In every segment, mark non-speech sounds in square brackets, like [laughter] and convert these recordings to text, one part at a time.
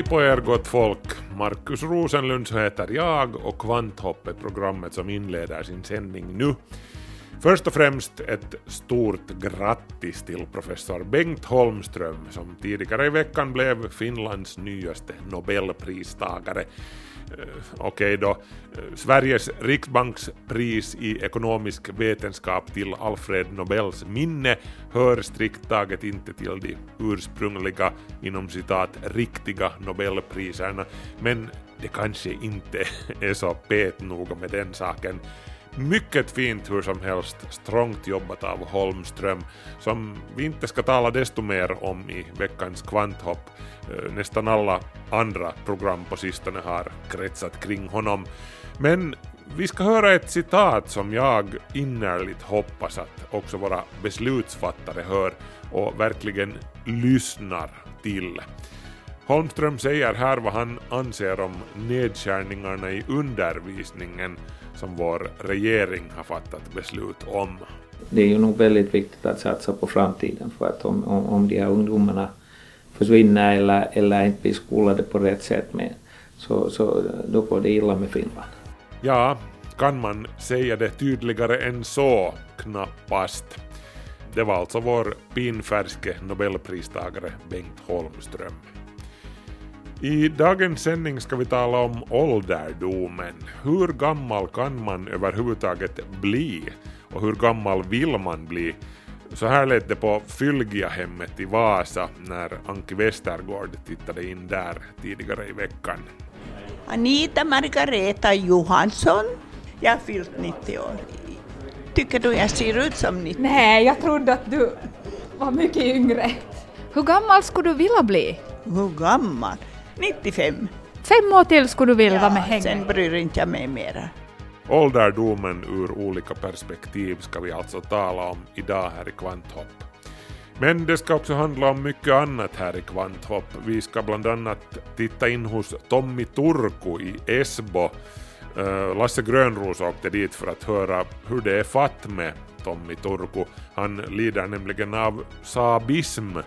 Hej på er gott folk! Markus Rosenlund så heter jag och Kvanthopp är programmet som inleder sin sändning nu. Först och främst ett stort grattis till professor Bengt Holmström som tidigare i veckan blev Finlands nyaste nobelpristagare okej Okej då, eh, Sveriges riksbanks pris i ekonomisk vetenskap till Alfred Nobels minne hör strikt taget inte till de ursprungliga, inom citat, riktiga nobelpriserna, men det kanske inte [laughs] är så petnoga med den saken. Mycket fint hur som helst, strångt jobbat av Holmström, som vi inte ska tala desto mer om i veckans kvanthopp. Eh, nästan alla andra program på sistone har kretsat kring honom. Men vi ska höra ett citat som jag innerligt hoppas att också våra beslutsfattare hör och verkligen lyssnar till. Holmström säger här vad han anser om nedskärningarna i undervisningen som vår regering har fattat beslut om. det är ju nog väldigt viktigt att satsa på framtiden för att om, om, om de här ungdomarna försvinner eller, eller inte blir skolade på rätt sätt med, så, så då går det illa med Finland. Ja, kan man säga det tydligare än så? Knappast. Det var alltså vår pinfärske nobelpristagare Bengt Holmström. I dagens sändning ska vi tala om ålderdomen. Hur gammal kan man överhuvudtaget bli? Och hur gammal vill man bli? Så här lät det på Fylgiahemmet i Vasa när Anki Westergård tittade in där tidigare i veckan. Anita Margareta Johansson. Jag har fyllt 90 år. Tycker du jag ser ut som 90? Nej, jag trodde att du var mycket yngre. Hur gammal skulle du vilja bli? Hur gammal? 95. Fem år till skulle du vilja vara med sen hängen. bryr inte jag mig mera. Ålderdomen ur olika perspektiv ska vi alltså tala om idag här i Kvanthopp. Men det ska också handla om mycket annat här i Kvanthopp. Vi ska bland annat titta in hos Tommy Turku i Esbo. Eh, Lasse Grönros åkte dit för att höra hur det är fatt med Tommy Turku. Han lider nämligen av saabism.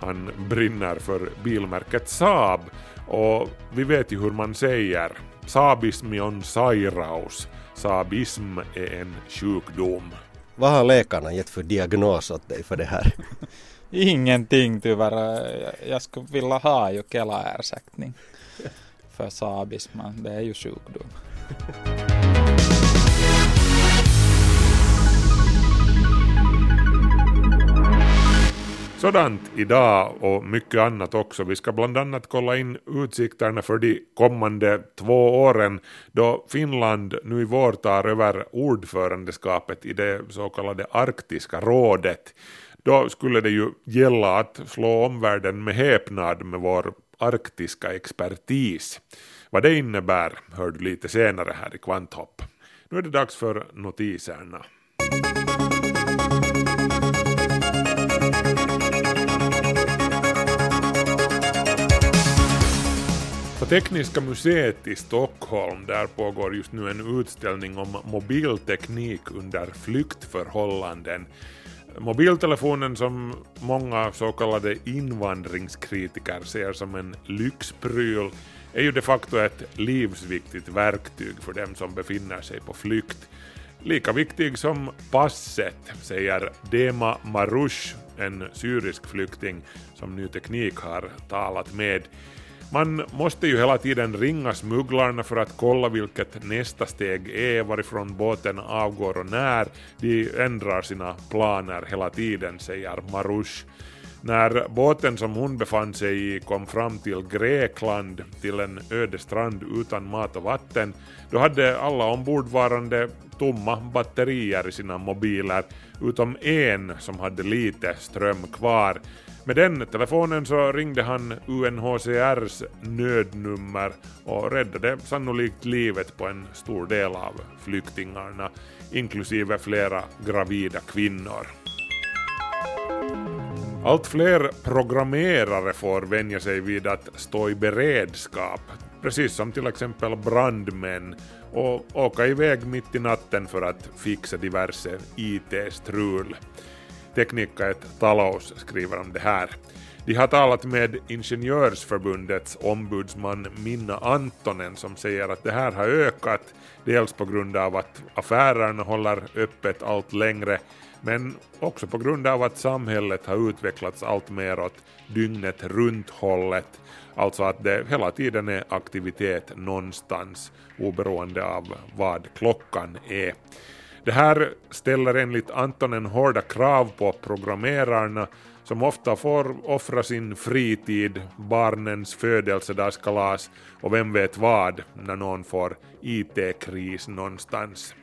Han brinner för bilmärket Saab och vi vet ju hur man säger. Saabism är en sairaus. Saabism är en sjukdom. Vad har läkarna gett för diagnos åt dig för det här? [laughs] Ingenting tyvärr. Jag- skulle vilja ha ju Kela-ersättning för sabisman. Det är ju sjukdom. [laughs] Sådant idag och mycket annat också. Vi ska bland annat kolla in utsikterna för de kommande två åren då Finland nu i vår tar över ordförandeskapet i det så kallade Arktiska rådet. Då skulle det ju gälla att slå omvärlden med häpnad med vår arktiska expertis. Vad det innebär hör du lite senare här i Kvanthopp. Nu är det dags för notiserna. På Tekniska museet i Stockholm där pågår just nu en utställning om mobilteknik under flyktförhållanden. Mobiltelefonen som många så kallade invandringskritiker ser som en lyxpryl är ju de facto ett livsviktigt verktyg för dem som befinner sig på flykt. Lika viktig som passet, säger Dema Marush, en syrisk flykting som Ny Teknik har talat med. Man måste ju hela tiden ringa smugglarna för att kolla vilket nästa steg är, varifrån båten avgår och när. De ändrar sina planer hela tiden, säger Marush. När båten som hon befann sig i kom fram till Grekland, till en öde strand utan mat och vatten, då hade alla ombordvarande tomma batterier i sina mobiler, utom en som hade lite ström kvar. Med den telefonen så ringde han UNHCRs nödnummer och räddade sannolikt livet på en stor del av flyktingarna, inklusive flera gravida kvinnor. Allt fler programmerare får vänja sig vid att stå i beredskap, precis som till exempel brandmän, och åka iväg mitt i natten för att fixa diverse IT-strul. Teknikkaet Talous skriver om det här. De har talat med Ingenjörsförbundets ombudsman Minna Antonen som säger att det här har ökat, dels på grund av att affärerna håller öppet allt längre, men också på grund av att samhället har utvecklats allt mer åt dygnet runt hållet, alltså att det hela tiden är aktivitet någonstans oberoende av vad klockan är. Det här ställer enligt Antonen hårda krav på programmerarna som ofta får offra sin fritid, barnens födelsedagskalas och vem vet vad när någon får IT-kris någonstans.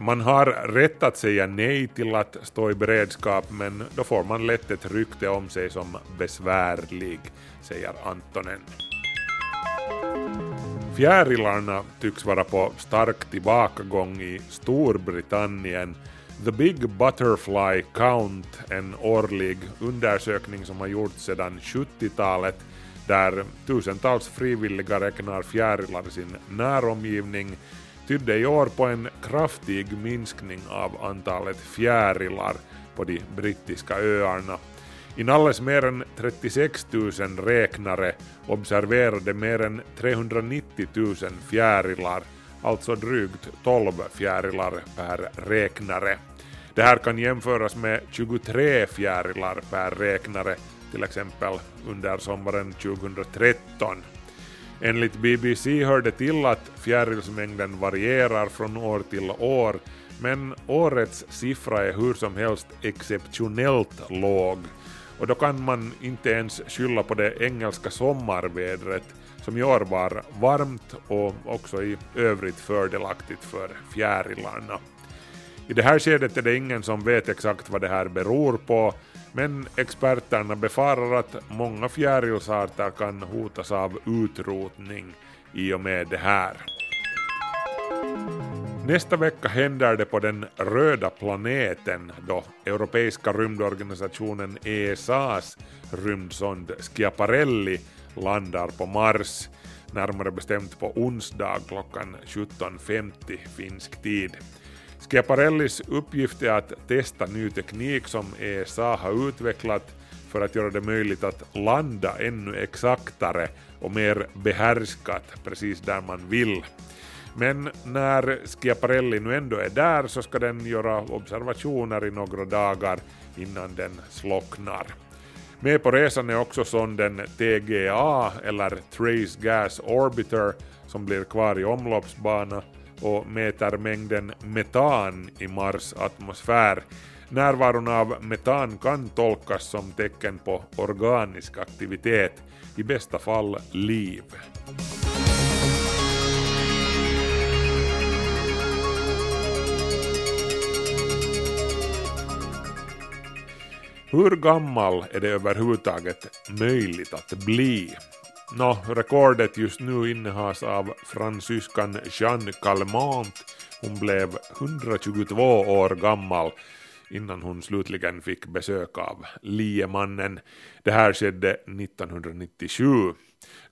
Man har rätt att säga nej till att stå i beredskap men då får man lätt ett rykte om sig som besvärlig, säger Antonen. Fjärilarna tycks vara på stark tillbakagång i Storbritannien. The Big Butterfly Count, en årlig undersökning som har gjorts sedan 70-talet där tusentals frivilliga räknar fjärilar i sin näromgivning, tydde i år på en kraftig minskning av antalet fjärilar på de brittiska öarna. Inalles mer än 36 000 räknare observerade mer än 390 000 fjärilar, alltså drygt 12 fjärilar per räknare. Det här kan jämföras med 23 fjärilar per räknare, till exempel under sommaren 2013. Enligt BBC hör det till att fjärilsmängden varierar från år till år, men årets siffra är hur som helst exceptionellt låg och då kan man inte ens skylla på det engelska sommarvädret som i år var varmt och också i övrigt fördelaktigt för fjärilarna. I det här skedet är det ingen som vet exakt vad det här beror på, men experterna befarar att många fjärilsarter kan hotas av utrotning i och med det här. Nästa vecka händer det på den röda planeten då Europeiska rymdorganisationen ESAs rymdsond Schiaparelli landar på Mars, närmare bestämt på onsdag klockan 17.50 finsk tid. Schiaparellis uppgift är att testa ny teknik som ESA har utvecklat för att göra det möjligt att landa ännu exaktare och mer behärskat precis där man vill. Men när Schiaparelli nu ändå är där så ska den göra observationer i några dagar innan den slocknar. Med på resan är också sonden TGA eller Trace Gas Orbiter som blir kvar i omloppsbana och mäter mängden metan i Mars atmosfär. Närvaron av metan kan tolkas som tecken på organisk aktivitet, i bästa fall liv. Hur gammal är det överhuvudtaget möjligt att bli? Nå, rekordet just nu innehas av fransyskan Jeanne Calment. Hon blev 122 år gammal innan hon slutligen fick besök av liemannen. Det här skedde 1997.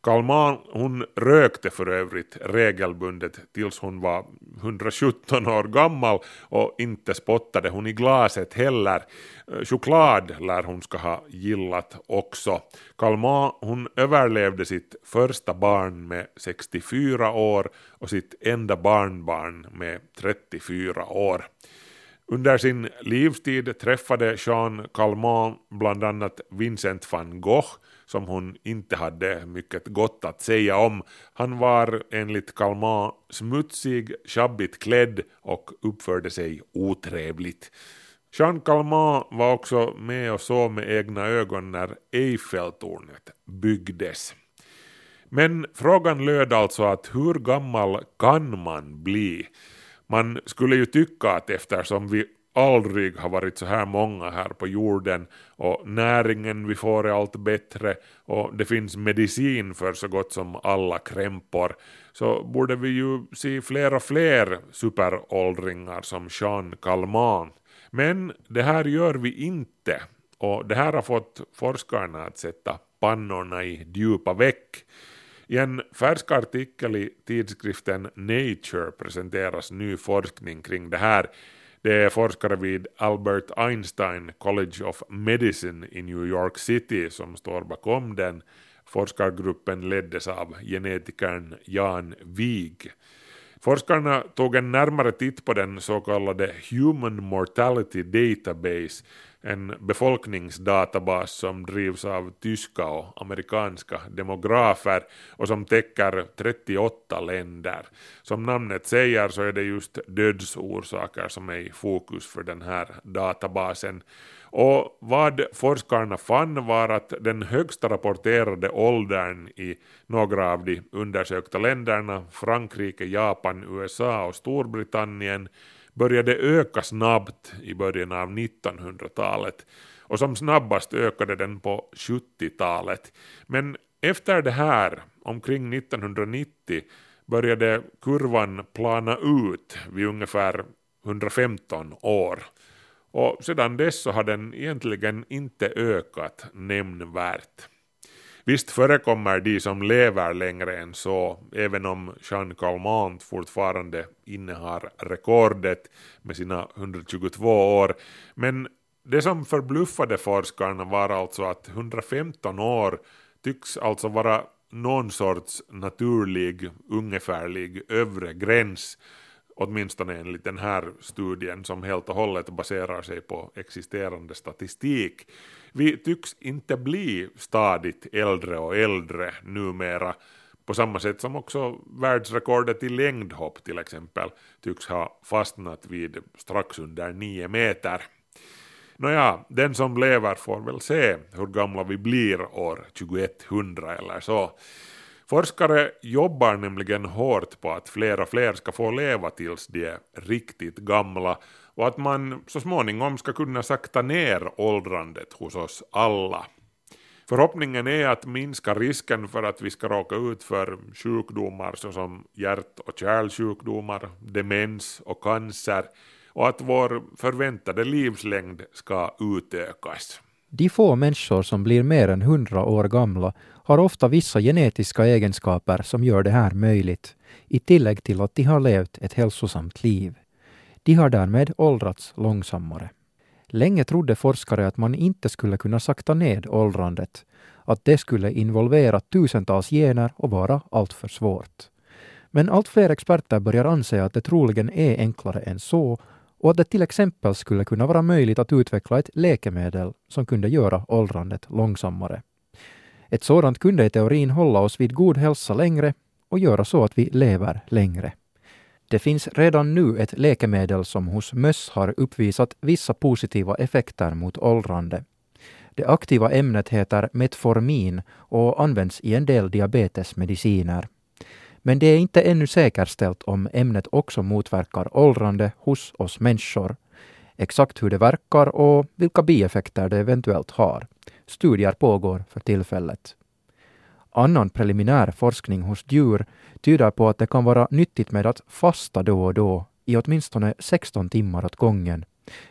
Kalman hon rökte för övrigt regelbundet tills hon var 117 år gammal och inte spottade hon i glaset heller. Eh, choklad lär hon ska ha gillat också. Kalman hon överlevde sitt första barn med 64 år och sitt enda barnbarn med 34 år. Under sin livstid träffade Jean Calment bland annat Vincent van Gogh som hon inte hade mycket gott att säga om. Han var enligt Calment smutsig, sjabbigt klädd och uppförde sig otrevligt. Jean Calment var också med och såg med egna ögon när Eiffeltornet byggdes. Men frågan löd alltså att hur gammal kan man bli? Man skulle ju tycka att eftersom vi aldrig har varit så här många här på jorden och näringen vi får är allt bättre och det finns medicin för så gott som alla krämpor så borde vi ju se fler och fler superåldringar som Jean Calment. Men det här gör vi inte och det här har fått forskarna att sätta pannorna i djupa veck. I en färsk artikel i tidskriften Nature presenteras ny forskning kring det här. Det är forskare vid Albert Einstein College of Medicine i New York City som står bakom den. Forskargruppen leddes av genetikern Jan Wig. Forskarna tog en närmare titt på den så kallade Human Mortality Database en befolkningsdatabas som drivs av tyska och amerikanska demografer och som täcker 38 länder. Som namnet säger så är det just dödsorsaker som är i fokus för den här databasen. Och vad forskarna fann var att den högsta rapporterade åldern i några av de undersökta länderna, Frankrike, Japan, USA och Storbritannien, började öka snabbt i början av 1900-talet och som snabbast ökade den på 70-talet. Men efter det här, omkring 1990, började kurvan plana ut vid ungefär 115 år. Och sedan dess så har den egentligen inte ökat nämnvärt. Visst förekommer de som lever längre än så, även om Jean Calment fortfarande innehar rekordet med sina 122 år, men det som förbluffade forskarna var alltså att 115 år tycks alltså vara någon sorts naturlig, ungefärlig övre gräns åtminstone enligt den här studien som helt och hållet baserar sig på existerande statistik. Vi tycks inte bli stadigt äldre och äldre numera på samma sätt som också världsrekordet i längdhopp till exempel tycks ha fastnat vid strax under nio meter. Nåja, den som lever får väl se hur gamla vi blir år 2100 eller så. Forskare jobbar nämligen hårt på att fler och fler ska få leva tills de är riktigt gamla och att man så småningom ska kunna sakta ner åldrandet hos oss alla. Förhoppningen är att minska risken för att vi ska råka ut för sjukdomar såsom hjärt och kärlsjukdomar, demens och cancer och att vår förväntade livslängd ska utökas. De få människor som blir mer än 100 år gamla har ofta vissa genetiska egenskaper som gör det här möjligt, i tillägg till att de har levt ett hälsosamt liv. De har därmed åldrats långsammare. Länge trodde forskare att man inte skulle kunna sakta ned åldrandet, att det skulle involvera tusentals gener och vara alltför svårt. Men allt fler experter börjar anse att det troligen är enklare än så och att det till exempel skulle kunna vara möjligt att utveckla ett läkemedel som kunde göra åldrandet långsammare. Ett sådant kunde i teorin hålla oss vid god hälsa längre och göra så att vi lever längre. Det finns redan nu ett läkemedel som hos möss har uppvisat vissa positiva effekter mot åldrande. Det aktiva ämnet heter Metformin och används i en del diabetesmediciner. Men det är inte ännu säkerställt om ämnet också motverkar åldrande hos oss människor. Exakt hur det verkar och vilka bieffekter det eventuellt har. Studier pågår för tillfället. Annan preliminär forskning hos djur tyder på att det kan vara nyttigt med att fasta då och då i åtminstone 16 timmar åt gången.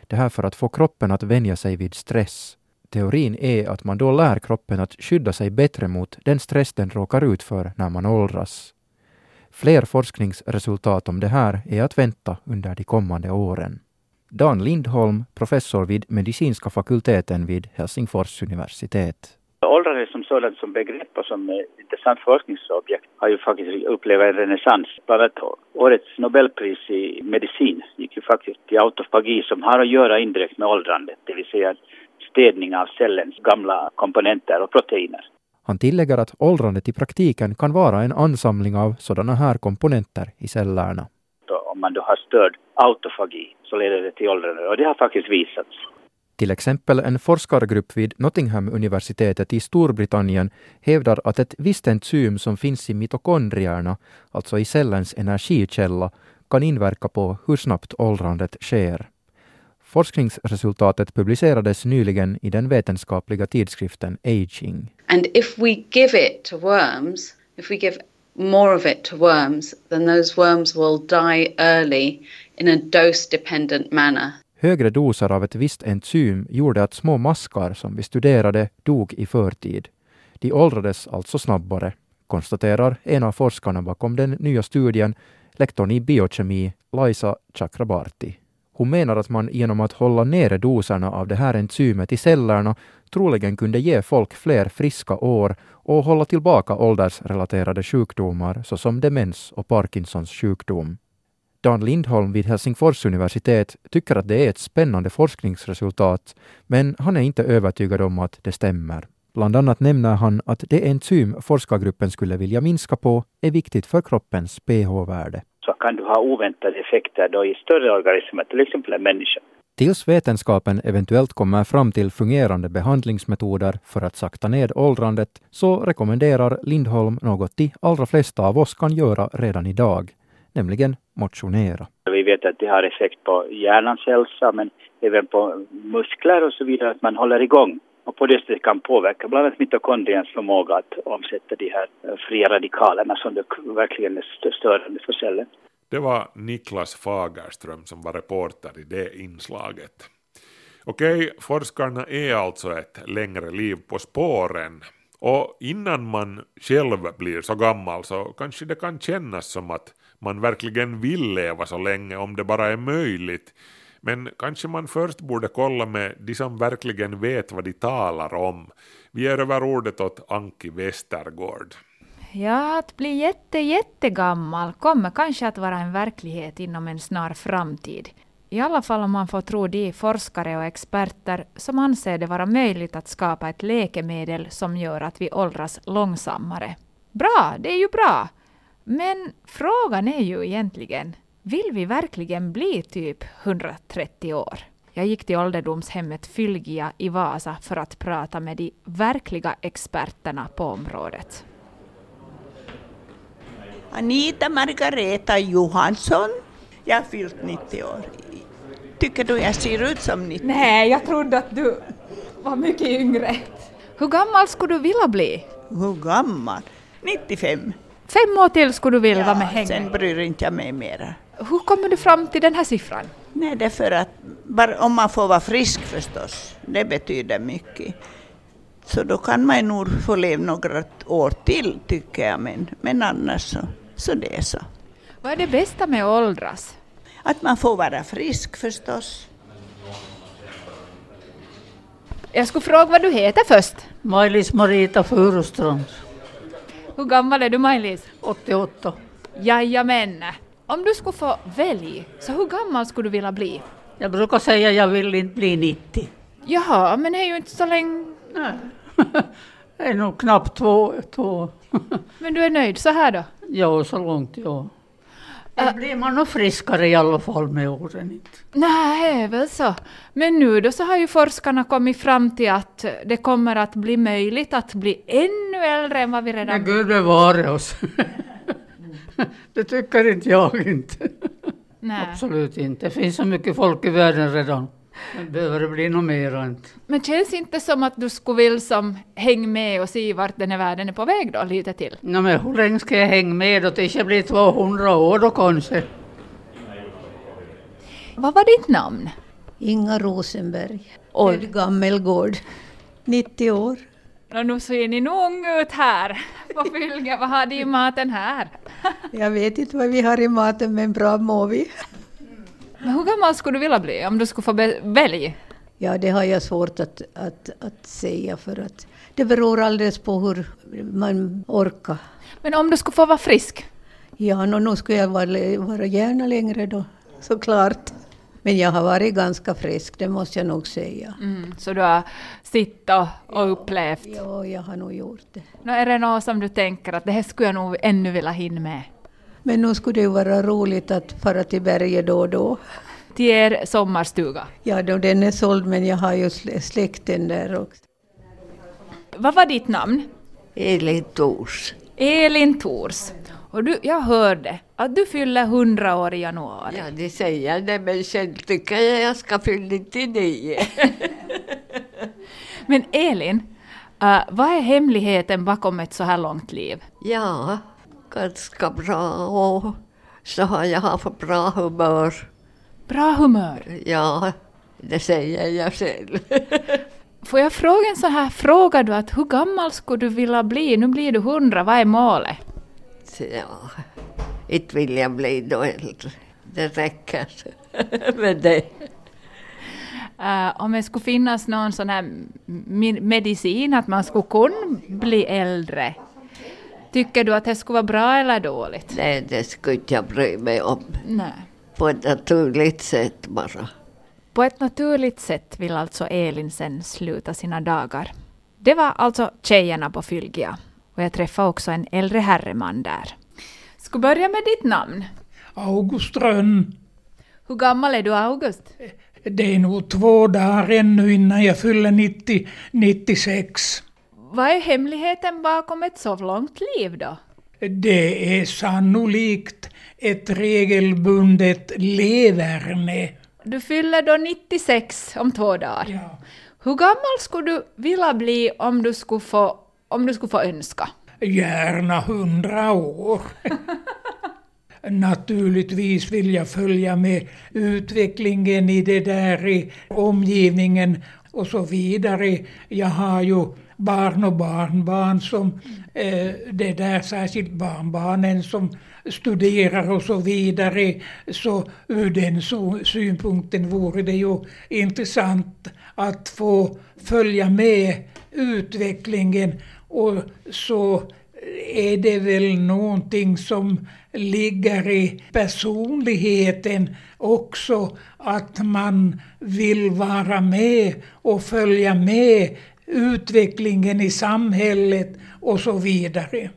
Det här för att få kroppen att vänja sig vid stress. Teorin är att man då lär kroppen att skydda sig bättre mot den stress den råkar ut för när man åldras. Fler forskningsresultat om det här är att vänta under de kommande åren. Dan Lindholm, professor vid medicinska fakulteten vid Helsingfors universitet. Åldrande som sådant som begrepp och som eh, intressant forskningsobjekt har ju faktiskt upplevt en renässans. Bland annat årets Nobelpris i medicin gick ju faktiskt till autofagi som har att göra indirekt med åldrandet, det vill säga städning av cellens gamla komponenter och proteiner. Han tillägger att åldrandet i praktiken kan vara en ansamling av sådana här komponenter i cellerna. Om man då har störd autofagi så leder det till åldrande och det har faktiskt visats. Till exempel en forskargrupp vid Nottingham-universitetet i Storbritannien hävdar att ett visst enzym som finns i mitokondrierna, alltså i cellens energikälla, kan inverka på hur snabbt åldrandet sker. Forskningsresultatet publicerades nyligen i den vetenskapliga tidskriften Aging. And if we give it to worms, if we give more of it to worms, then those worms will die early in a dose dependent manner. Högre doser av ett visst enzym gjorde att små maskar som vi studerade dog i förtid. De åldrades alltså snabbare, konstaterar en av forskarna bakom den nya studien, lektorn i biokemi, Laisa Chakrabarti. Hon menar att man genom att hålla nere doserna av det här enzymet i cellerna troligen kunde ge folk fler friska år och hålla tillbaka åldersrelaterade sjukdomar såsom demens och Parkinsons sjukdom. Dan Lindholm vid Helsingfors universitet tycker att det är ett spännande forskningsresultat, men han är inte övertygad om att det stämmer. Bland annat nämner han att det enzym forskargruppen skulle vilja minska på är viktigt för kroppens pH-värde. Så kan du ha oväntade effekter då i större organismer, till exempel en människa. Tills vetenskapen eventuellt kommer fram till fungerande behandlingsmetoder för att sakta ned åldrandet så rekommenderar Lindholm något de allra flesta av oss kan göra redan idag, nämligen motionera. Vi vet att det har effekt på hjärnans hälsa men även på muskler och så vidare, att man håller igång och på det sättet kan påverka bland annat mitokondriens förmåga att omsätta de här eh, fria radikalerna som det verkligen är störande för cellen. Det var Niklas Fagerström som var reporter i det inslaget. Okej, forskarna är alltså ett längre liv på spåren. Och innan man själv blir så gammal så kanske det kan kännas som att man verkligen vill leva så länge om det bara är möjligt. Men kanske man först borde kolla med de som verkligen vet vad de talar om. Vi ger över ordet åt Anki Westergård. Ja, att bli jätte, jättegammal kommer kanske att vara en verklighet inom en snar framtid. I alla fall om man får tro de forskare och experter som anser det vara möjligt att skapa ett läkemedel som gör att vi åldras långsammare. Bra, det är ju bra. Men frågan är ju egentligen, vill vi verkligen bli typ 130 år? Jag gick till ålderdomshemmet Fylgia i Vasa för att prata med de verkliga experterna på området. Anita Margareta Johansson. Jag har fyllt 90 år. Tycker du jag ser ut som 90? Nej, jag trodde att du var mycket yngre. Hur gammal skulle du vilja bli? Hur gammal? 95. Fem år till skulle du vilja vara med Ja, häng sen bryr inte jag mig mera. Hur kommer du fram till den här siffran? Nej, det är för att bara om man får vara frisk förstås, det betyder mycket. Så då kan man nog få leva några år till tycker jag, men, men annars så, så det är så. Vad är det bästa med att åldras? Att man får vara frisk förstås. Jag skulle fråga vad du heter först. Maj-Lis Marita Furustrand, Hur gammal är du Maj-Lis? 88. Jajamän. Om du skulle få välja, så hur gammal skulle du vilja bli? Jag brukar säga jag vill inte bli 90. Jaha, men det är ju inte så länge... Nej. [laughs] Det är nog knappt två, två. [laughs] Men du är nöjd så här då? Ja, så långt ja. Då blir man nog friskare i alla fall med åren. Inte. Nej, väl så. Men nu då så har ju forskarna kommit fram till att det kommer att bli möjligt att bli ännu äldre än vad vi Men redan... Gud bevare oss. [laughs] [laughs] Det tycker inte jag inte. Nej. Absolut inte. Det finns så mycket folk i världen redan. Det behöver det bli något inte. Men känns inte som att du skulle vilja som häng med och se vart den här världen är på väg då, lite till? No, men hur länge ska jag hänga med då? Tills jag blir 200 år då kanske. Vad var ditt namn? Inga Rosenberg. Oj. Född Gammelgård. 90 år. Nå, nu ser ni nog ung ut här på [laughs] Fylge. Vad har de i maten här? Jag vet inte vad vi har i maten men bra mår vi. Men hur gammal skulle du vilja bli om du skulle få välja? Ja, det har jag svårt att, att, att säga för att det beror alldeles på hur man orkar. Men om du skulle få vara frisk? Ja, nå, nu skulle jag vara, vara gärna längre då, såklart. Men jag har varit ganska frisk, det måste jag nog säga. Mm, så du har sett och, och upplevt? Ja, jag har nog gjort det. Nå, är det något som du tänker att det här skulle jag nog ännu vilja hinna med? Men nu skulle det ju vara roligt att fara till berget då och då. Till er sommarstuga? Ja, då, den är såld men jag har ju slä- släkten där också. Vad var ditt namn? Elin Tors. Elin Tors. Och du, jag hörde att du fyller 100 år i januari. Ja, det säger det, men själv tycker jag jag ska fylla 99. [laughs] Men Elin, uh, vad är hemligheten bakom ett så här långt liv? Ja, ganska bra och så har jag haft bra humör. Bra humör? Ja, det säger jag själv. [laughs] Får jag fråga en så här fråga du att hur gammal skulle du vilja bli? Nu blir du 100, vad är målet? Ja, inte vill jag bli då äldre. Det räcker [laughs] med det. Uh, om det skulle finnas någon sån här medicin att man skulle kunna bli äldre, tycker du att det skulle vara bra eller dåligt? Nej, det skulle inte jag bry mig om. Nej. På ett naturligt sätt bara. På ett naturligt sätt vill alltså Elin sen sluta sina dagar. Det var alltså tjejerna på Fylgia. Och jag träffade också en äldre herreman där. Ska börja med ditt namn. August Rönn. Hur gammal är du, August? Det är nog två dagar ännu innan jag fyller 90, 96. Vad är hemligheten bakom ett så långt liv då? Det är sannolikt ett regelbundet leverne. Du fyller då 96 om två dagar. Ja. Hur gammal skulle du vilja bli om du skulle få, om du skulle få önska? Gärna hundra år. [laughs] Naturligtvis vill jag följa med utvecklingen i det där i omgivningen och så vidare. Jag har ju barn och barnbarn som eh, det där, särskilt barnbarnen som studerar och så vidare. Så ur den så, synpunkten vore det ju intressant att få följa med utvecklingen och så är det väl någonting som ligger i personligheten också, att man vill vara med och följa med utvecklingen i samhället och så vidare.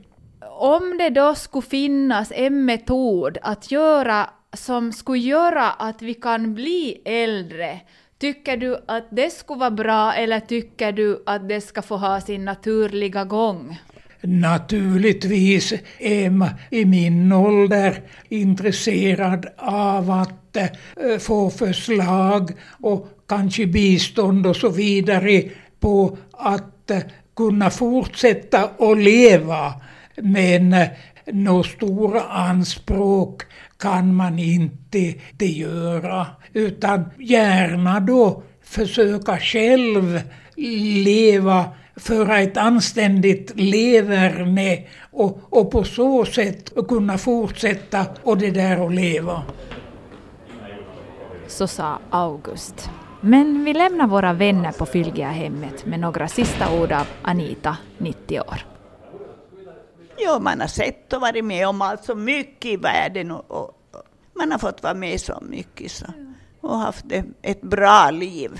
Om det då skulle finnas en metod att göra som skulle göra att vi kan bli äldre, tycker du att det skulle vara bra eller tycker du att det ska få ha sin naturliga gång? Naturligtvis är man i min ålder intresserad av att eh, få förslag och kanske bistånd och så vidare på att eh, kunna fortsätta att leva. Men eh, några stora anspråk kan man inte, det göra, utan gärna då försöka själv leva föra ett anständigt leverne och, och på så sätt kunna fortsätta och det där att leva. Så sa August. Men vi lämnar våra vänner på Fylgiahemmet med några sista ord av Anita, 90 år. Jo, man har sett och varit med om allt så mycket i världen och, och, och man har fått vara med så mycket så, och haft ett bra liv.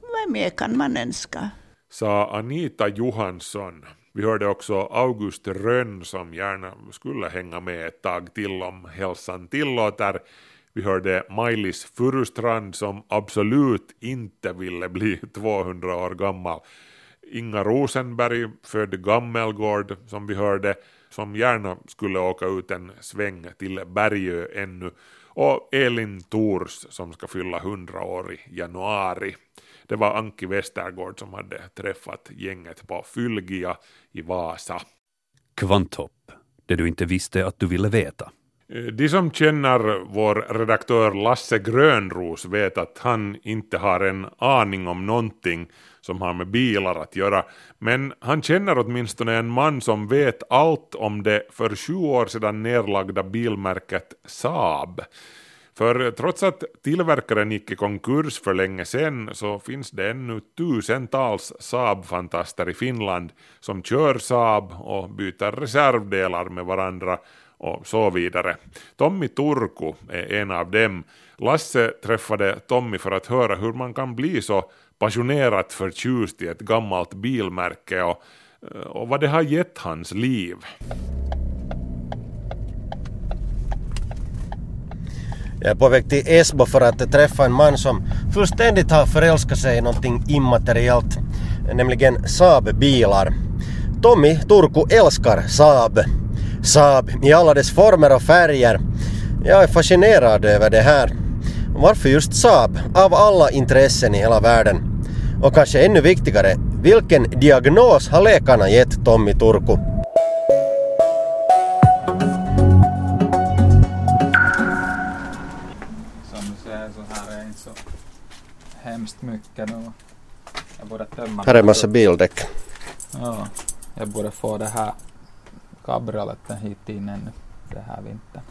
Vad mer kan man önska? sa Anita Johansson. Vi hörde också August Rönn som gärna skulle hänga med ett tag till om hälsan tillåter. Vi hörde Maj-Lis Furustrand som absolut inte ville bli [laughs] 200 år gammal. Inga Rosenberg, född Gammelgård, som vi hörde, som gärna skulle åka ut en sväng till Bergö ännu. Och Elin Tors som ska fylla 100 år i januari. Det var Anki Westergård som hade träffat gänget på Fylgia i Vasa. Kvanthopp, det du inte visste att du ville veta. De som känner vår redaktör Lasse Grönros vet att han inte har en aning om någonting som har med bilar att göra, men han känner åtminstone en man som vet allt om det för sju år sedan nedlagda bilmärket Saab. För trots att tillverkaren gick i konkurs för länge sedan så finns det ännu tusentals Saab-fantaster i Finland som kör Saab och byter reservdelar med varandra och så vidare. Tommy Turku är en av dem. Lasse träffade Tommy för att höra hur man kan bli så passionerat förtjust i ett gammalt bilmärke och, eh, och vad det har gett hans liv. Jag är på väg till Esbo för att träffa en man som fullständigt har förälskat sig i någonting immateriellt, nämligen Saab-bilar. Tommy Turku älskar Saab. Saab i alla dess former och färger. Jag är fascinerad över det här. Varför just Saab av alla intressen i hela världen? Och kanske ännu viktigare, vilken diagnos har läkarna gett Tommy Turku? Som du ser så här är inte så hemskt mycket nu. Jag borde tömma Här är en massa bildäck. Ja, jag borde få det här cabrioleten hit in ännu det här vintern.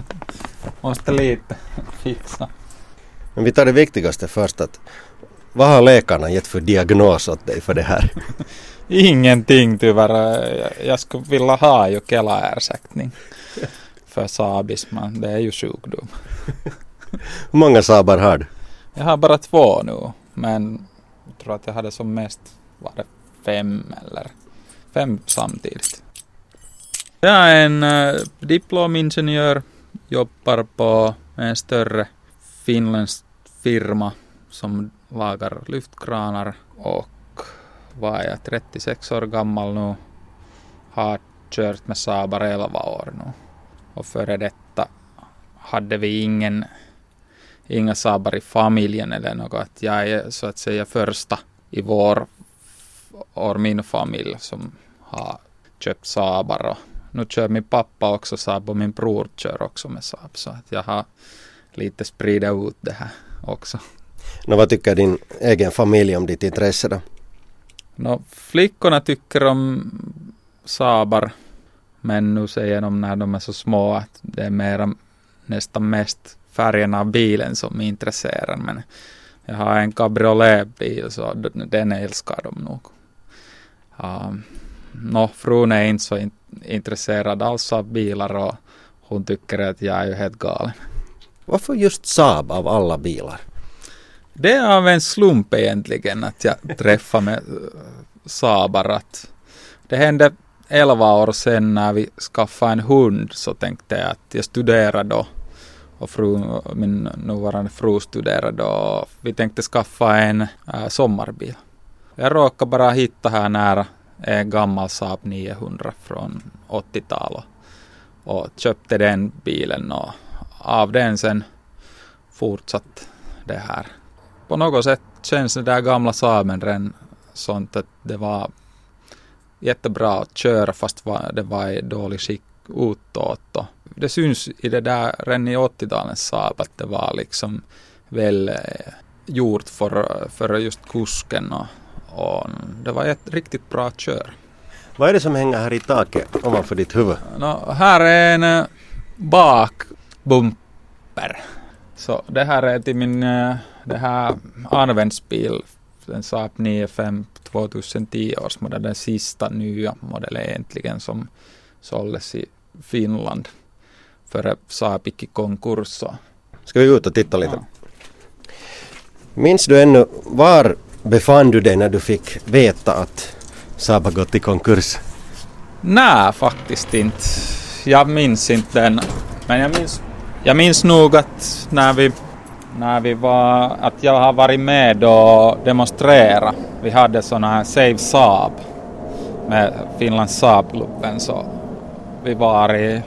[laughs] Måste lite [laughs] fixa. Men vi tar det viktigaste först. Att vad har läkarna gett för diagnos åt dig för det här? [laughs] Ingenting tyvärr. Jag- skulle vilja ha ju Kela-ersättning för sabis, men det är ju sjukdom. Hur många Saabar har du? Jag har bara två nu, men jag tror att jag hade som mest var det fem eller fem samtidigt. Jag är en uh, diplomingenjör, jobbar på en större finländsk firma som lagar lyftkranar och var jag 36 år gammal nu. Har kört med Saabar 11 år nu. Och före detta hade vi ingen inga Saabar i familjen eller något. Jag är så att säga första i vår och min familj som har köpt Saabar. Och nu kör min pappa också Saab och min bror kör också med Saab. Så att jag har lite spridit ut det här också. Nå, vad tycker din egen familj om ditt intresse då? No, flickorna tycker om Saabar. Men nu säger de när de är så små att det är mera, nästan mest färgen av bilen som intresserar. Men jag har en cabrioletbil så den älskar de nog. Um, no, frun är inte så in, intresserad alls av bilar och hon tycker att jag är ju helt galen. Varför just Saab av alla bilar? Det är av en slump egentligen att jag träffade med eh, Saabar. Att det hände 11 år sedan när vi skaffade en hund så tänkte jag att jag studerade då och fru, min nuvarande fru studerade och vi tänkte skaffa en äh, sommarbil. Jag råkade bara hitta här nära en gammal Saab 900 från 80-talet och köpte den bilen och av den sen fortsatt det här. På något sätt känns det där gamla Saaben redan sånt att det var jättebra att köra fast det var i dålig skick utåt. Och det syns i det där redan i 80-talets Saab att det var liksom väl eh, gjort för, för just kusken och, och det var ett riktigt bra kör. Vad är det som hänger här i taket ovanför ditt huvud? No, här är en eh, bakbumper. Så det här är till min eh, det här användsbil, en Saab 95 2010 års modell, den sista nya modellen egentligen som såldes i Finland före Saab gick i konkurs. Ska vi ut och titta lite? Minns du ännu, var befann du dig när du fick veta att Saab har gått i konkurs? Nej, faktiskt inte. Jag minns inte den. Men jag minns, jag minns nog att när vi, när vi var, att jag har varit med och demonstrera. Vi hade såna här Save Saab med Finlands Saab-klubben. Så vi var i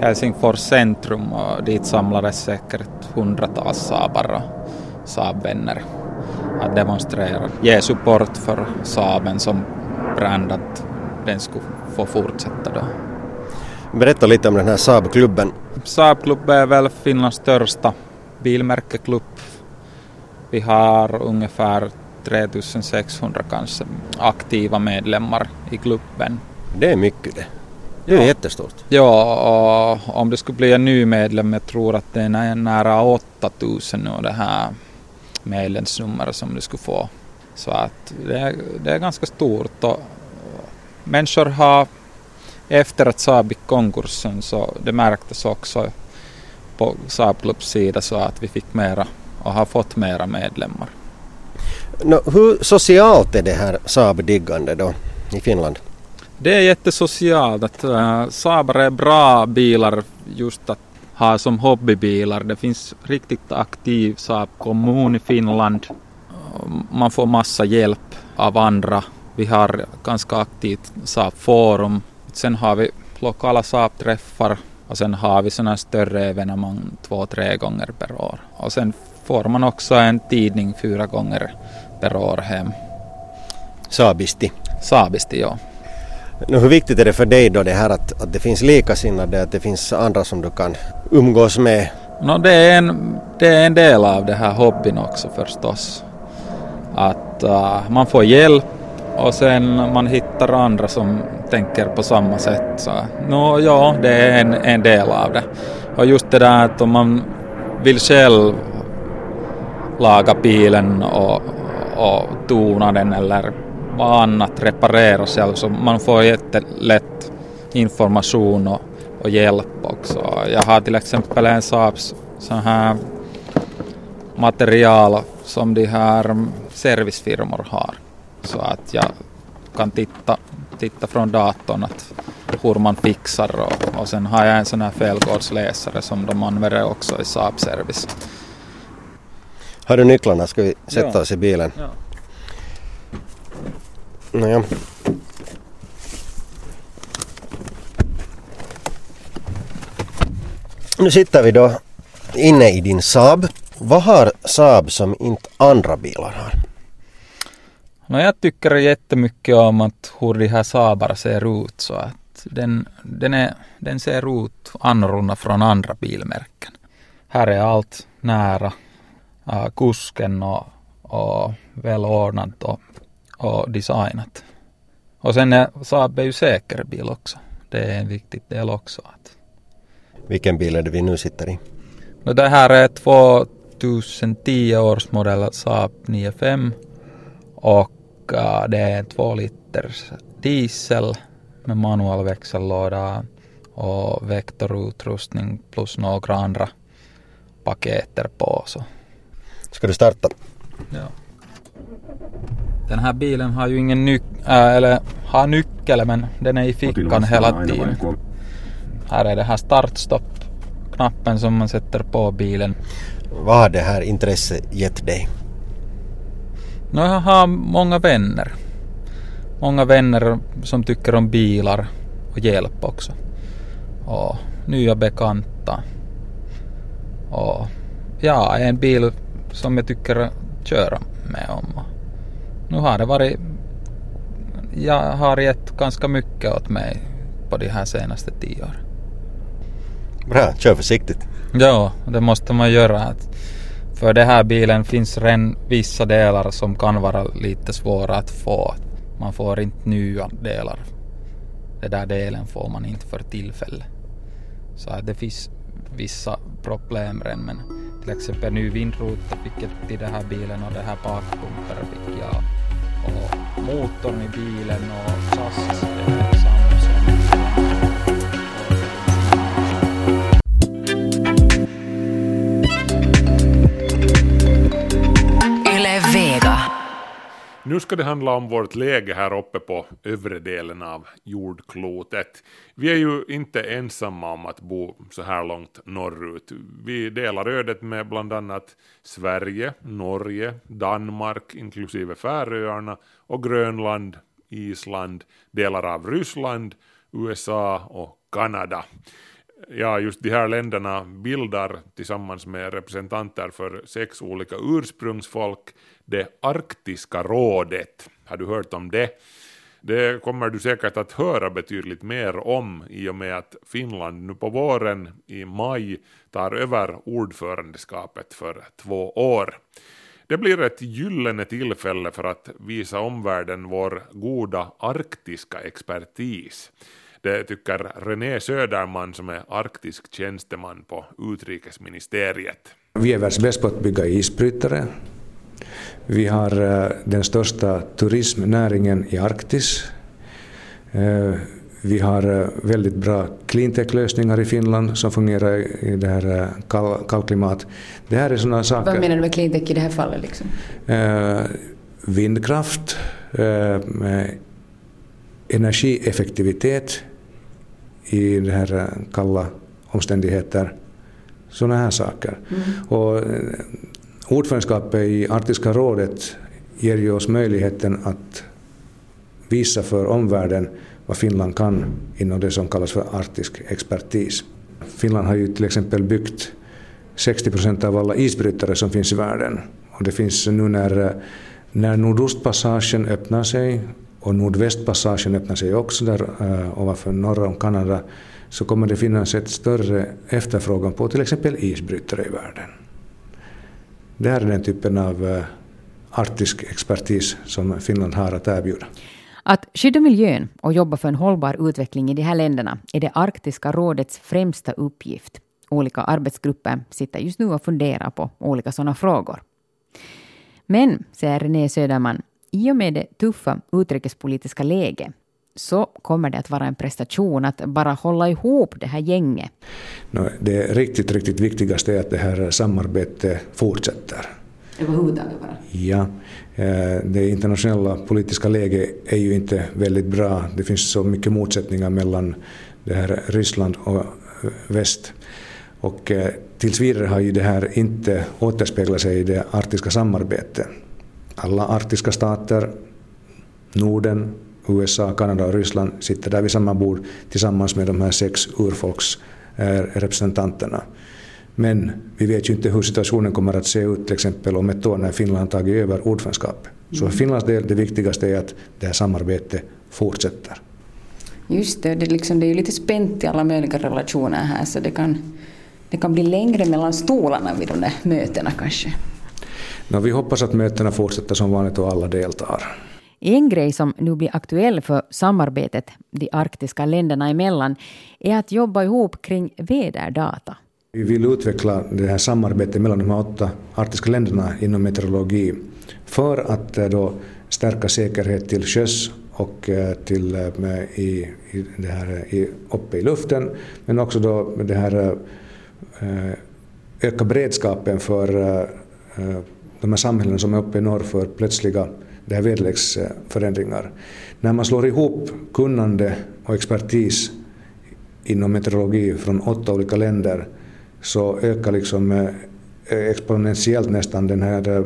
Helsingfors centrum och dit samlades säkert hundratals Saabar och Saab-vänner att demonstrera. Ge support för Saaben som brand att den skulle få fortsätta då. Berätta lite om den här Saab-klubben. Saab-klubb är väl Finlands största bilmärkeklubb. Vi har ungefär 3600 kanske aktiva medlemmar i klubben. Det är mycket det. Det är jättestort. Ja, och om det skulle bli en ny medlem, jag tror att det är nära 8000 nu det här medlemsnummer som du skulle få. Så att det är, det är ganska stort och människor har efter att Saab gick konkursen så det märktes också på Saab Clubs sida så att vi fick mera och har fått mera medlemmar. Nå, hur socialt är det här Saab-diggande då i Finland? Det är jättesocialt att uh, Saabar är bra bilar just att ha som hobbybilar. Det finns riktigt aktiv Saab-kommun i Finland. Man får massa hjälp av andra. Vi har ganska aktivt Saab-forum. Sen har vi lokala Saab-träffar och sen har vi sådana större evenemang två, tre gånger per år. Och sen får man också en tidning fyra gånger per år hem. Saabisti. Saabisti, ja. Nu, hur viktigt är det för dig då det här att, att det finns likasinnade, att det finns andra som du kan umgås med? No, det, är en, det är en del av det här hobbyn också förstås. Att uh, man får hjälp och sen man hittar andra som tänker på samma sätt. Så, no, ja, det är en, en del av det. Och just det där att om man vill själv laga bilen och, och tona den eller vad annat reparera själv så man får jättelätt information och, och hjälp också. Jag har till exempel en Saabs sån här material som de här servicefirmor har. Så att jag kan titta, titta från datorn att hur man fixar och, och sen har jag en sån här felgårdsläsare som de använder också i Saab Service. Har du nycklarna? Ska vi sätta Ja. oss i bilen? Ja. Nåja. Nu sitter vi då inne i din Saab. Vad har Saab som inte andra bilar har? No, jag tycker jättemycket om att hur de här Saabar ser ut så att den, den, är, den ser ut annorlunda från andra bilmärken. Här är allt nära äh, kusken och, och välordnat och, och designat. Och sen är Saab är ju säker bil också. Det är en viktig del också. Att, Vilken bil är det vi nu sitter i? no, det här är 2010 års modell Saab 95 och äh, det är 2 liters diesel med manuell växellåda och vektorutrustning plus några andra paketer på. Så. Ska du starta? Ja. Den här bilen har ju ingen nyc äh, eller har nyckel men den är i fickan hela tiden. Här är det här startstopp-knappen som man sätter på bilen. Vad har det här intresset gett dig? No, jag har många vänner. Många vänner som tycker om bilar och hjälp också. Och nya bekanta. Och ja, en bil som jag tycker köra med om. Nu har det varit... Jag har gett ganska mycket åt mig på de här senaste tio åren. Bra, kör försiktigt. Ja, det måste man göra. Att för den här bilen finns redan vissa delar som kan vara lite svåra att få. Man får inte nya delar. Den där delen får man inte för tillfället. Så det finns vissa problem redan men till exempel ny vindruta fick jag till den här bilen och det här bakpumpen fick jag. Och motorn i bilen och chassis Nu ska det handla om vårt läge här uppe på övre delen av jordklotet. Vi är ju inte ensamma om att bo så här långt norrut. Vi delar ödet med bland annat Sverige, Norge, Danmark inklusive Färöarna och Grönland, Island, delar av Ryssland, USA och Kanada. Ja, just de här länderna bildar tillsammans med representanter för sex olika ursprungsfolk det arktiska rådet. Har du hört om det? Det kommer du säkert att höra betydligt mer om i och med att Finland nu på våren i maj tar över ordförandeskapet för två år. Det blir ett gyllene tillfälle för att visa omvärlden vår goda arktiska expertis. Det tycker René Söderman som är arktisk tjänsteman på utrikesministeriet. Vi är världsbäst på att bygga isbrytare. Vi har eh, den största turismnäringen i Arktis. Eh, Vi har eh, väldigt bra cleantech-lösningar i Finland som fungerar i det här kall, kallklimat. Det här är sådana saker. Vad menar du med cleantech i det här fallet? Liksom? Vindkraft, energieffektivitet i det här kalla omständigheter. Sådana här saker. Mm. Och ordförandeskapet i Arktiska rådet ger ju oss möjligheten att visa för omvärlden vad Finland kan inom det som kallas för arktisk expertis. Finland har ju till exempel byggt 60 procent av alla isbrytare som finns i världen. Och det finns nu när, när Nordostpassagen öppnar sig och Nordvästpassagen öppnar sig också där uh, ovanför norra om Kanada så kommer det finnas ett större efterfrågan på till exempel isbrytare i världen. Det här är den typen av eh, arktisk expertis som Finland har att erbjuda. Att skydda miljön och jobba för en hållbar utveckling i de här länderna är det Arktiska rådets främsta uppgift. Olika arbetsgrupper sitter just nu och funderar på olika sådana frågor. Men, säger René Söderman, i och med det tuffa utrikespolitiska läget så kommer det att vara en prestation att bara hålla ihop det här gänget. Det riktigt, riktigt viktigaste är att det här samarbetet fortsätter. Överhuvudtaget bara? Ja. Eh, det internationella politiska läget är ju inte väldigt bra. Det finns så mycket motsättningar mellan det här Ryssland och väst. Och eh, tills vidare har ju det här inte återspeglat sig i det arktiska samarbetet. Alla arktiska stater, Norden, USA, Kanada och Ryssland sitter där vid samma bord tillsammans med de här sex urfolksrepresentanterna. Men vi vet ju inte hur situationen kommer att se ut till exempel om ett år när Finland tagit över ordförandeskapet. Så för Finlands del det viktigaste är att det här samarbetet fortsätter. Just det, det, liksom, det är ju lite spänt i alla möjliga relationer här så det kan, det kan bli längre mellan stolarna vid de där mötena kanske. No, vi hoppas att mötena fortsätter som vanligt och alla deltar. En grej som nu blir aktuell för samarbetet de arktiska länderna emellan är att jobba ihop kring väderdata. Vi vill utveckla det här samarbetet mellan de här åtta arktiska länderna inom meteorologi för att eh, då stärka säkerhet till sjöss och eh, till, eh, i, i det här, i, uppe i luften, men också då det här öka beredskapen för de här samhällen som är uppe i norr för plötsliga det här väderleksförändringar. När man slår ihop kunnande och expertis inom meteorologi från åtta olika länder så ökar liksom eh, exponentiellt nästan den här eh,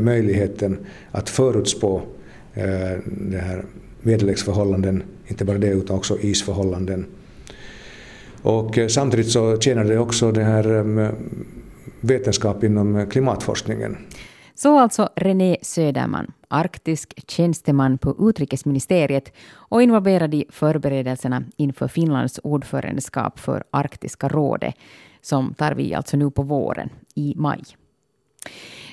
möjligheten att förutspå eh, det här väderleksförhållanden, inte bara det utan också isförhållanden. Och samtidigt så tjänar det också det här vetenskap inom klimatforskningen. Så alltså René Söderman, arktisk tjänsteman på utrikesministeriet och involverad i förberedelserna inför Finlands ordförandeskap för Arktiska rådet, som tar vi alltså nu på våren, i maj.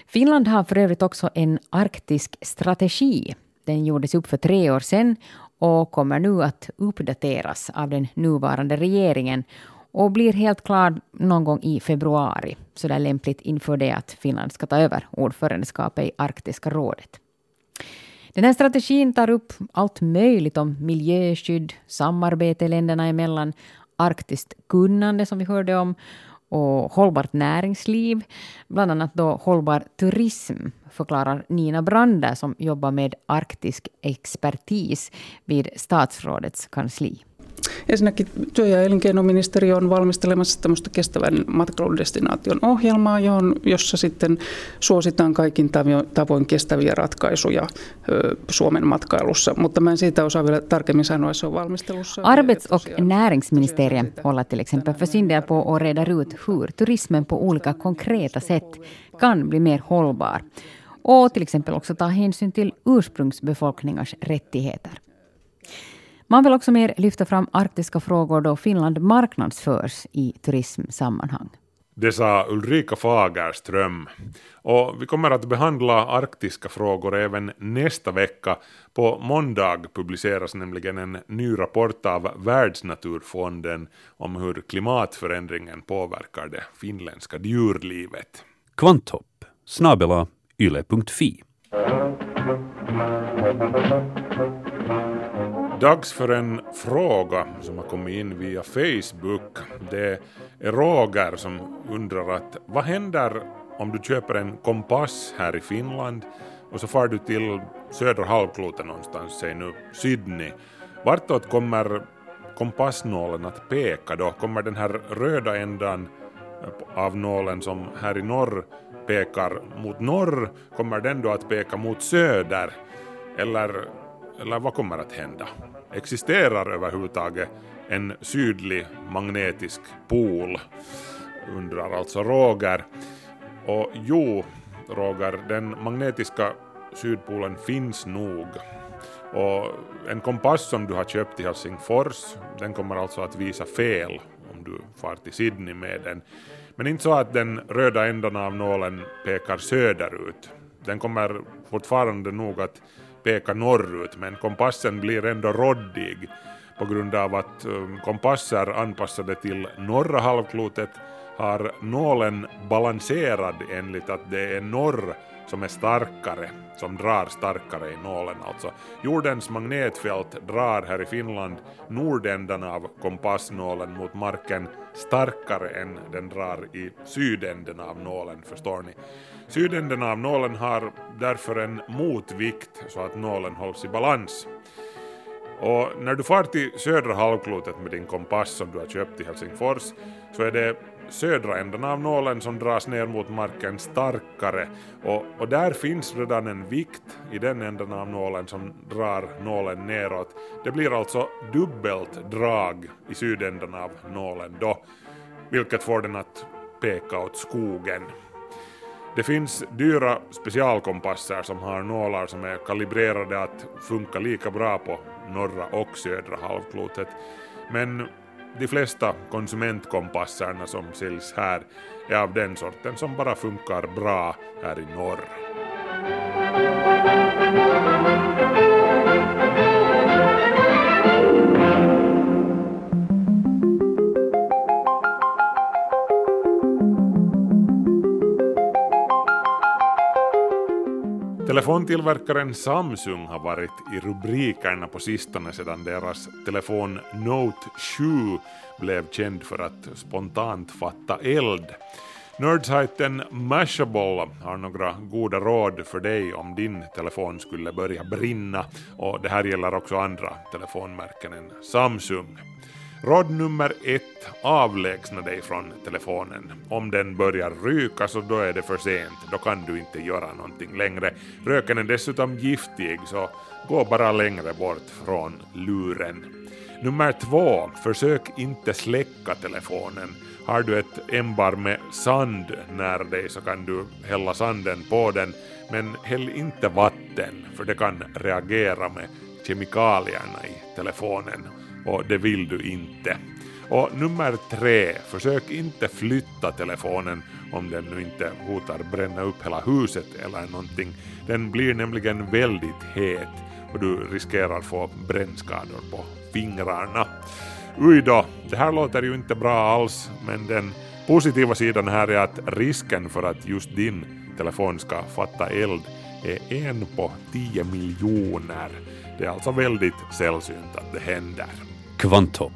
Finland har för övrigt också en arktisk strategi. Den gjordes upp för tre år sedan och kommer nu att uppdateras av den nuvarande regeringen och blir helt klar någon gång i februari, så det är lämpligt inför det att Finland ska ta över ordförandeskapet i Arktiska rådet. Den här strategin tar upp allt möjligt om miljöskydd, samarbete länderna emellan, arktiskt kunnande som vi hörde om och hållbart näringsliv, bland annat då hållbar turism, förklarar Nina Brander som jobbar med arktisk expertis vid statsrådets kansli. Ensinnäkin työ- ja elinkeinoministeriö on valmistelemassa tämmöistä kestävän matkailudestinaation ohjelmaa, johon, jossa sitten suositaan kaikin tavoin kestäviä ratkaisuja Suomen matkailussa. Mutta mä en siitä osaa vielä tarkemmin sanoa, se on valmistelussa. Arbets- och näringsministeriet håller till exempel för sin del på att reda ut hur turismen på olika konkreta sätt kan bli mer hållbar och till exempel också ta hänsyn till ursprungsbefolkningars rättigheter. Man vill också mer lyfta fram arktiska frågor då Finland marknadsförs i turismsammanhang. Det sa Ulrika Fagerström. Och vi kommer att behandla arktiska frågor även nästa vecka. På måndag publiceras nämligen en ny rapport av Världsnaturfonden om hur klimatförändringen påverkar det finländska djurlivet. Kvanthopp snabela yle.fi Dags för en fråga som har kommit in via Facebook. Det är Roger som undrar att vad händer om du köper en kompass här i Finland och så far du till södra halvklotet någonstans, säg nu Sydney. Vartåt kommer kompassnålen att peka då? Kommer den här röda ändan av nålen som här i norr pekar mot norr, kommer den då att peka mot söder? Eller eller vad kommer att hända? Existerar överhuvudtaget en sydlig magnetisk pol? Undrar alltså Roger. Och jo, Roger, den magnetiska sydpolen finns nog. Och en kompass som du har köpt i Helsingfors, den kommer alltså att visa fel om du far till Sydney med den. Men inte så att den röda ändan av nålen pekar söderut. Den kommer fortfarande nog att peka norrut, men kompassen blir ändå råddig på grund av att um, kompasser anpassade till norra halvklotet har nålen balanserad enligt att det är norr som är starkare, som drar starkare i nålen alltså. Jordens magnetfält drar här i Finland nordändan av kompassnålen mot marken starkare än den drar i sydänden av nålen, förstår ni. Sydänden av nålen har därför en motvikt så att nålen hålls i balans. Och när du far till södra halvklotet med din kompass som du har köpt i Helsingfors så är det södra änden av nålen som dras ner mot marken starkare och, och där finns redan en vikt i den änden av nålen som drar nålen neråt. Det blir alltså dubbelt drag i sydänden av nålen då, vilket får den att peka åt skogen. Det finns dyra specialkompasser som har nålar som är kalibrerade att funka lika bra på norra och södra halvklotet. Men de flesta konsumentkompasserna som säljs här är av den sorten som bara funkar bra här i norr. Telefontillverkaren Samsung har varit i rubrikerna på sistone sedan deras telefon Note 7 blev känd för att spontant fatta eld. Nerdsajten Mashable har några goda råd för dig om din telefon skulle börja brinna och det här gäller också andra telefonmärken än Samsung. Råd nummer ett, avlägsna dig från telefonen. Om den börjar ryka så då är det för sent, då kan du inte göra någonting längre. Röken är dessutom giftig så gå bara längre bort från luren. Nummer två, försök inte släcka telefonen. Har du ett ämbar med sand nära dig så kan du hälla sanden på den, men häll inte vatten för det kan reagera med kemikalierna i telefonen och det vill du inte. Och nummer tre, försök inte flytta telefonen om den nu inte hotar bränna upp hela huset eller någonting. Den blir nämligen väldigt het och du riskerar få brännskador på fingrarna. Uj då, det här låter ju inte bra alls, men den positiva sidan här är att risken för att just din telefon ska fatta eld är en på 10 miljoner. Det är alltså väldigt sällsynt att det händer. Kvanthopp,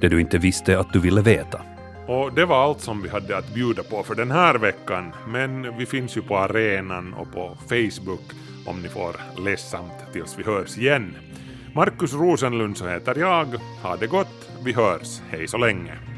det du inte visste att du ville veta. Och det var allt som vi hade att bjuda på för den här veckan, men vi finns ju på arenan och på Facebook om ni får ledsamt tills vi hörs igen. Markus Rosenlund så heter jag. Ha det gott, vi hörs, hej så länge.